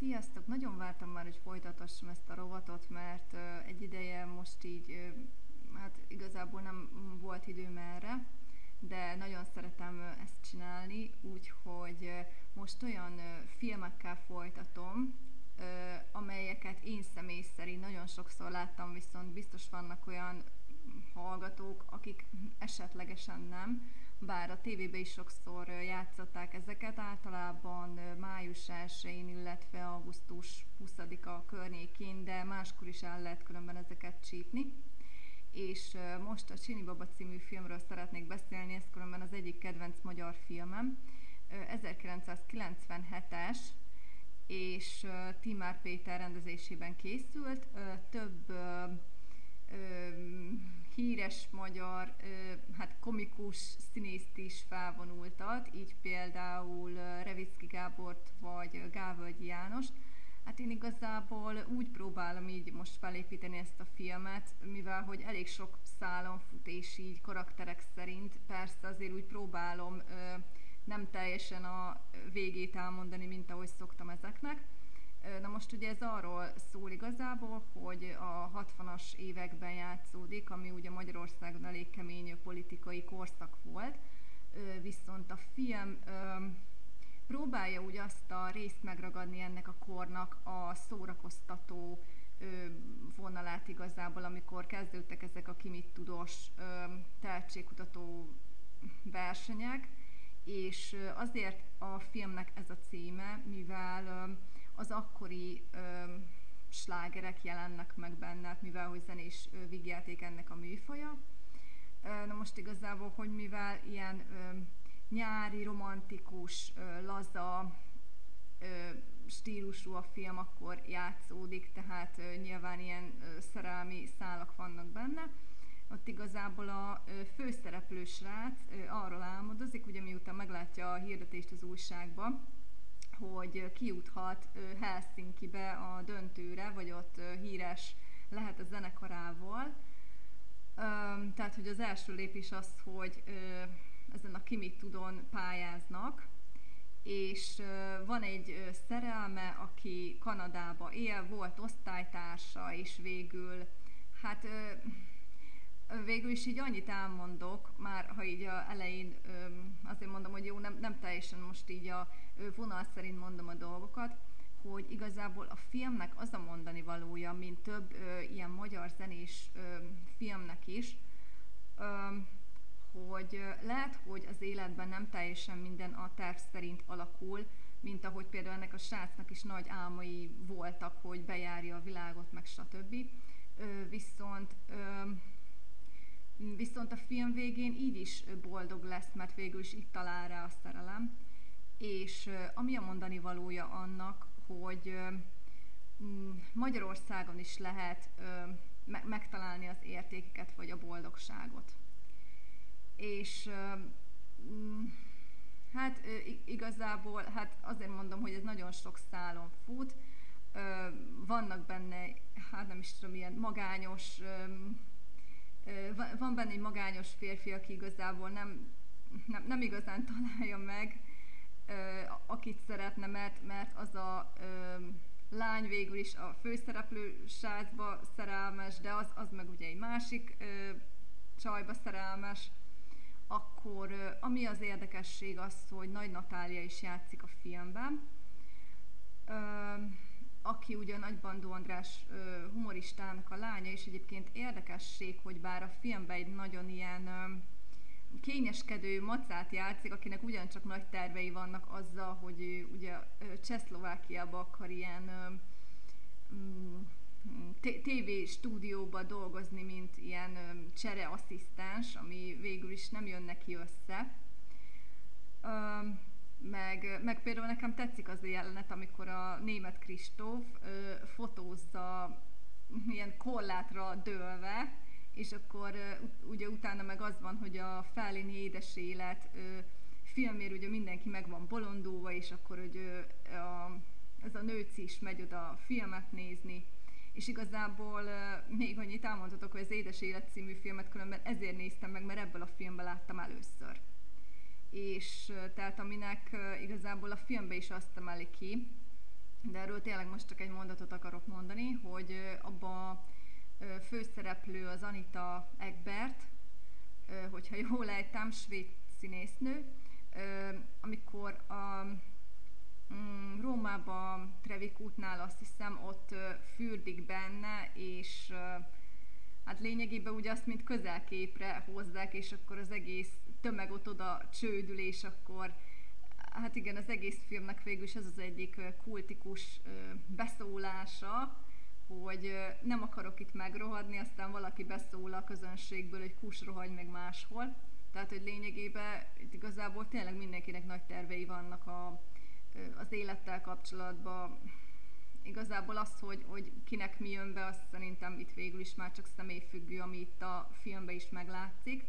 Sziasztok! Nagyon vártam már, hogy folytatassam ezt a rovatot, mert egy ideje most így, hát igazából nem volt időm erre, de nagyon szeretem ezt csinálni, úgyhogy most olyan filmekkel folytatom, amelyeket én személy szerint nagyon sokszor láttam, viszont biztos vannak olyan hallgatók, akik esetlegesen nem, bár a tévébe is sokszor játszották ezeket, általában május 1-én, illetve augusztus 20-a környékén, de máskor is el lehet különben ezeket csípni. És most a Csini Baba című filmről szeretnék beszélni, ez különben az egyik kedvenc magyar filmem. 1997-es, és Timár Péter rendezésében készült. Több híres magyar, hát komikus színészt is felvonultat, így például Revicki Gábort vagy Gávölgyi Jánost. Hát én igazából úgy próbálom így most felépíteni ezt a filmet, mivel hogy elég sok szálon fut és így karakterek szerint, persze azért úgy próbálom nem teljesen a végét elmondani, mint ahogy szoktam ezeknek, Na most ugye ez arról szól igazából, hogy a 60-as években játszódik, ami ugye Magyarországon elég kemény politikai korszak volt, viszont a film próbálja úgy azt a részt megragadni ennek a kornak a szórakoztató vonalát igazából, amikor kezdődtek ezek a kimit tudós tehetségkutató versenyek, és azért a filmnek ez a címe, mivel az akkori ö, slágerek jelennek meg benne, mivel hogy zenés ö, ennek a műfaja. Ö, na most igazából, hogy mivel ilyen ö, nyári, romantikus, ö, laza ö, stílusú a film, akkor játszódik, tehát ö, nyilván ilyen ö, szerelmi szálak vannak benne. Ott igazából a főszereplő srác arról álmodozik, ugye miután meglátja a hirdetést az újságban, hogy kijuthat Helsinki-be a döntőre, vagy ott híres lehet a zenekarával. Tehát, hogy az első lépés az, hogy ezen a Kimi Tudon pályáznak, és van egy szerelme, aki Kanadába él, volt osztálytársa, és végül, hát végül is így annyit elmondok, már ha így a elején azért mondom, hogy jó, nem, nem teljesen most így a vonal szerint mondom a dolgokat, hogy igazából a filmnek az a mondani valója, mint több ö, ilyen magyar zenés ö, filmnek is, ö, hogy ö, lehet, hogy az életben nem teljesen minden a terv szerint alakul, mint ahogy például ennek a srácnak is nagy álmai voltak, hogy bejárja a világot, meg stb. Ö, viszont ö, viszont a film végén így is boldog lesz, mert végül is itt talál rá a szerelem és ami a mondani valója annak, hogy mm, Magyarországon is lehet megtalálni az értékeket vagy a boldogságot. És mm, hát igazából, hát azért mondom, hogy ez nagyon sok szálon fut, vannak benne, hát nem is tudom, ilyen magányos, van benne egy magányos férfi, aki igazából nem, nem, nem igazán találja meg akit szeretne, mert, mert az a lány végül is a főszereplő srácba szerelmes, de az, az meg ugye egy másik ö, csajba szerelmes, akkor ami az érdekesség az, hogy Nagy Natália is játszik a filmben, ö, aki ugye Nagy Bandó András humoristának a lánya, és egyébként érdekesség, hogy bár a filmben egy nagyon ilyen kényeskedő macát játszik, akinek ugyancsak nagy tervei vannak azzal, hogy ő ugye Csehszlovákiába akar ilyen mm, TV stúdióba dolgozni, mint ilyen csereasszisztens, ami végül is nem jön neki össze. Meg, meg például nekem tetszik az a jelenet, amikor a német Kristóf fotózza ilyen korlátra dőlve, és akkor ugye utána meg az van, hogy a Fellini édes élet filmér ugye mindenki meg van bolondulva, és akkor hogy a, ez a nőci is megy oda filmet nézni, és igazából még annyit elmondhatok, hogy az Édes Élet című filmet különben ezért néztem meg, mert ebből a filmben láttam először. És tehát aminek igazából a filmbe is azt emeli ki, de erről tényleg most csak egy mondatot akarok mondani, hogy abban a főszereplő az Anita Egbert, hogyha jól ejtem, svéd színésznő, amikor a mm, Rómában Trevik útnál azt hiszem ott fürdik benne, és hát lényegében ugye azt mint közelképre hozzák, és akkor az egész tömeg ott oda csődül, és akkor hát igen, az egész filmnek végül is ez az egyik kultikus beszólása, hogy nem akarok itt megrohadni, aztán valaki beszól a közönségből, hogy kus rohagy meg máshol. Tehát, hogy lényegében itt igazából tényleg mindenkinek nagy tervei vannak a, az élettel kapcsolatban. Igazából az, hogy, hogy kinek mi jön be, azt szerintem itt végül is már csak személyfüggő, ami itt a filmben is meglátszik.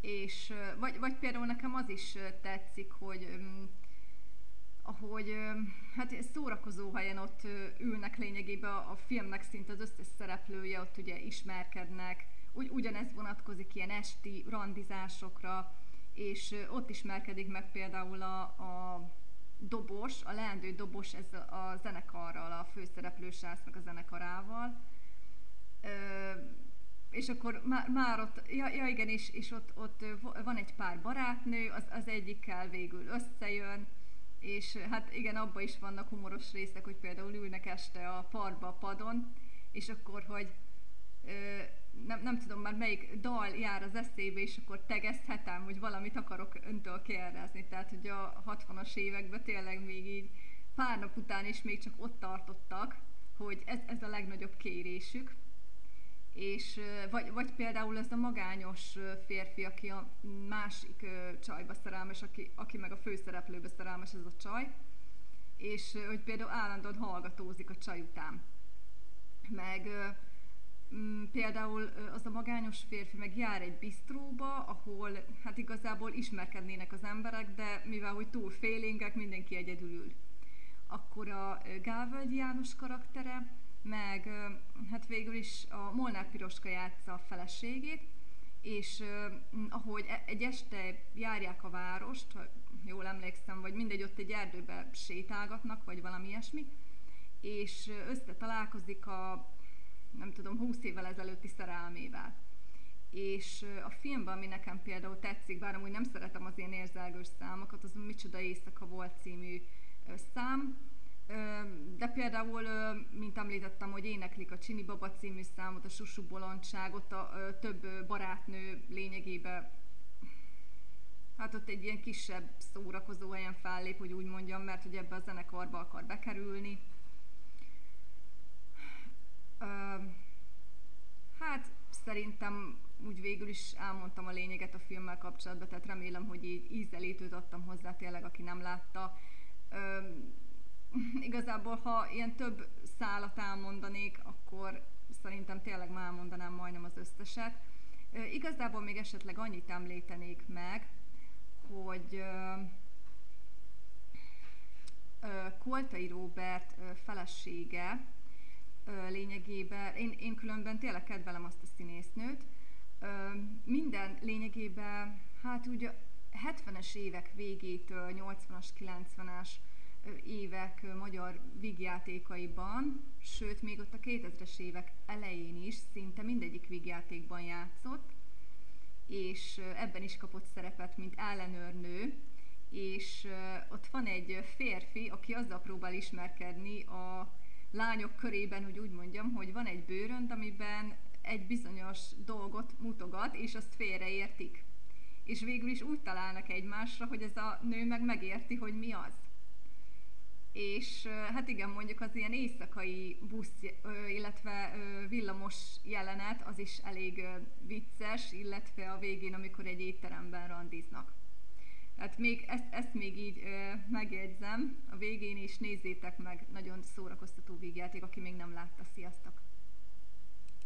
És vagy, vagy például nekem az is tetszik, hogy ahogy hát szórakozó helyen ott ülnek lényegében a, filmnek szinte az összes szereplője, ott ugye ismerkednek, Ugy, ugyanez vonatkozik ilyen esti randizásokra, és ott ismerkedik meg például a, a dobos, a leendő dobos ez a zenekarral, a főszereplő sásznak a zenekarával. Ö, és akkor már, már ott, ja, ja igen, és, és ott, ott van egy pár barátnő, az, az egyikkel végül összejön, és hát igen, abban is vannak humoros részek, hogy például ülnek este a parkba a padon, és akkor, hogy ö, nem, nem tudom már melyik dal jár az eszébe, és akkor tegezhetem, hogy valamit akarok öntől kérdezni. Tehát, hogy a 60-as években tényleg még így pár nap után is még csak ott tartottak, hogy ez, ez a legnagyobb kérésük. És, vagy, vagy például ez a magányos férfi, aki a másik csajba szerelmes, aki, aki meg a főszereplőbe szerelmes, ez a csaj, és hogy például állandóan hallgatózik a csaj után. Meg például az a magányos férfi meg jár egy bisztróba, ahol hát igazából ismerkednének az emberek, de mivel hogy túl félénkek, mindenki egyedül ül. Akkor a Gávölgyi János karaktere, meg hát végül is a Molnár Piroska játsza a feleségét, és ahogy e, egy este járják a várost, ha jól emlékszem, vagy mindegy, ott egy erdőbe sétálgatnak, vagy valami ilyesmi, és összetalálkozik a nem tudom, 20 évvel ezelőtti szerelmével. És a filmben, ami nekem például tetszik, bár amúgy nem szeretem az ilyen érzelgős számokat, az Micsoda éjszaka volt című szám, de például, mint említettem, hogy éneklik a Csini Baba című számot, a Susu Bolondságot, a több barátnő lényegében hát ott egy ilyen kisebb szórakozó helyen fellép, hogy úgy mondjam, mert hogy ebbe a zenekarba akar bekerülni hát szerintem úgy végül is elmondtam a lényeget a filmmel kapcsolatban, tehát remélem, hogy így ízelítőt adtam hozzá tényleg, aki nem látta. Ö, igazából, ha ilyen több szálat elmondanék, akkor szerintem tényleg már elmondanám majdnem az összeset. Ö, igazából még esetleg annyit említenék meg, hogy ö, Koltai Róbert felesége, lényegében, én, én különben tényleg kedvelem azt a színésznőt, minden lényegében, hát úgy 70-es évek végétől 80-as, 90-es évek magyar vígjátékaiban, sőt még ott a 2000-es évek elején is szinte mindegyik vígjátékban játszott, és ebben is kapott szerepet, mint ellenőrnő, és ott van egy férfi, aki azzal próbál ismerkedni a lányok körében, hogy úgy mondjam, hogy van egy bőrönt, amiben egy bizonyos dolgot mutogat, és azt félreértik. És végül is úgy találnak egymásra, hogy ez a nő meg megérti, hogy mi az. És hát igen, mondjuk az ilyen éjszakai busz, illetve villamos jelenet, az is elég vicces, illetve a végén, amikor egy étteremben randiznak. Tehát még ezt, ezt még így ö, megjegyzem a végén is, nézzétek meg, nagyon szórakoztató vígjáték, aki még nem látta. Sziasztok!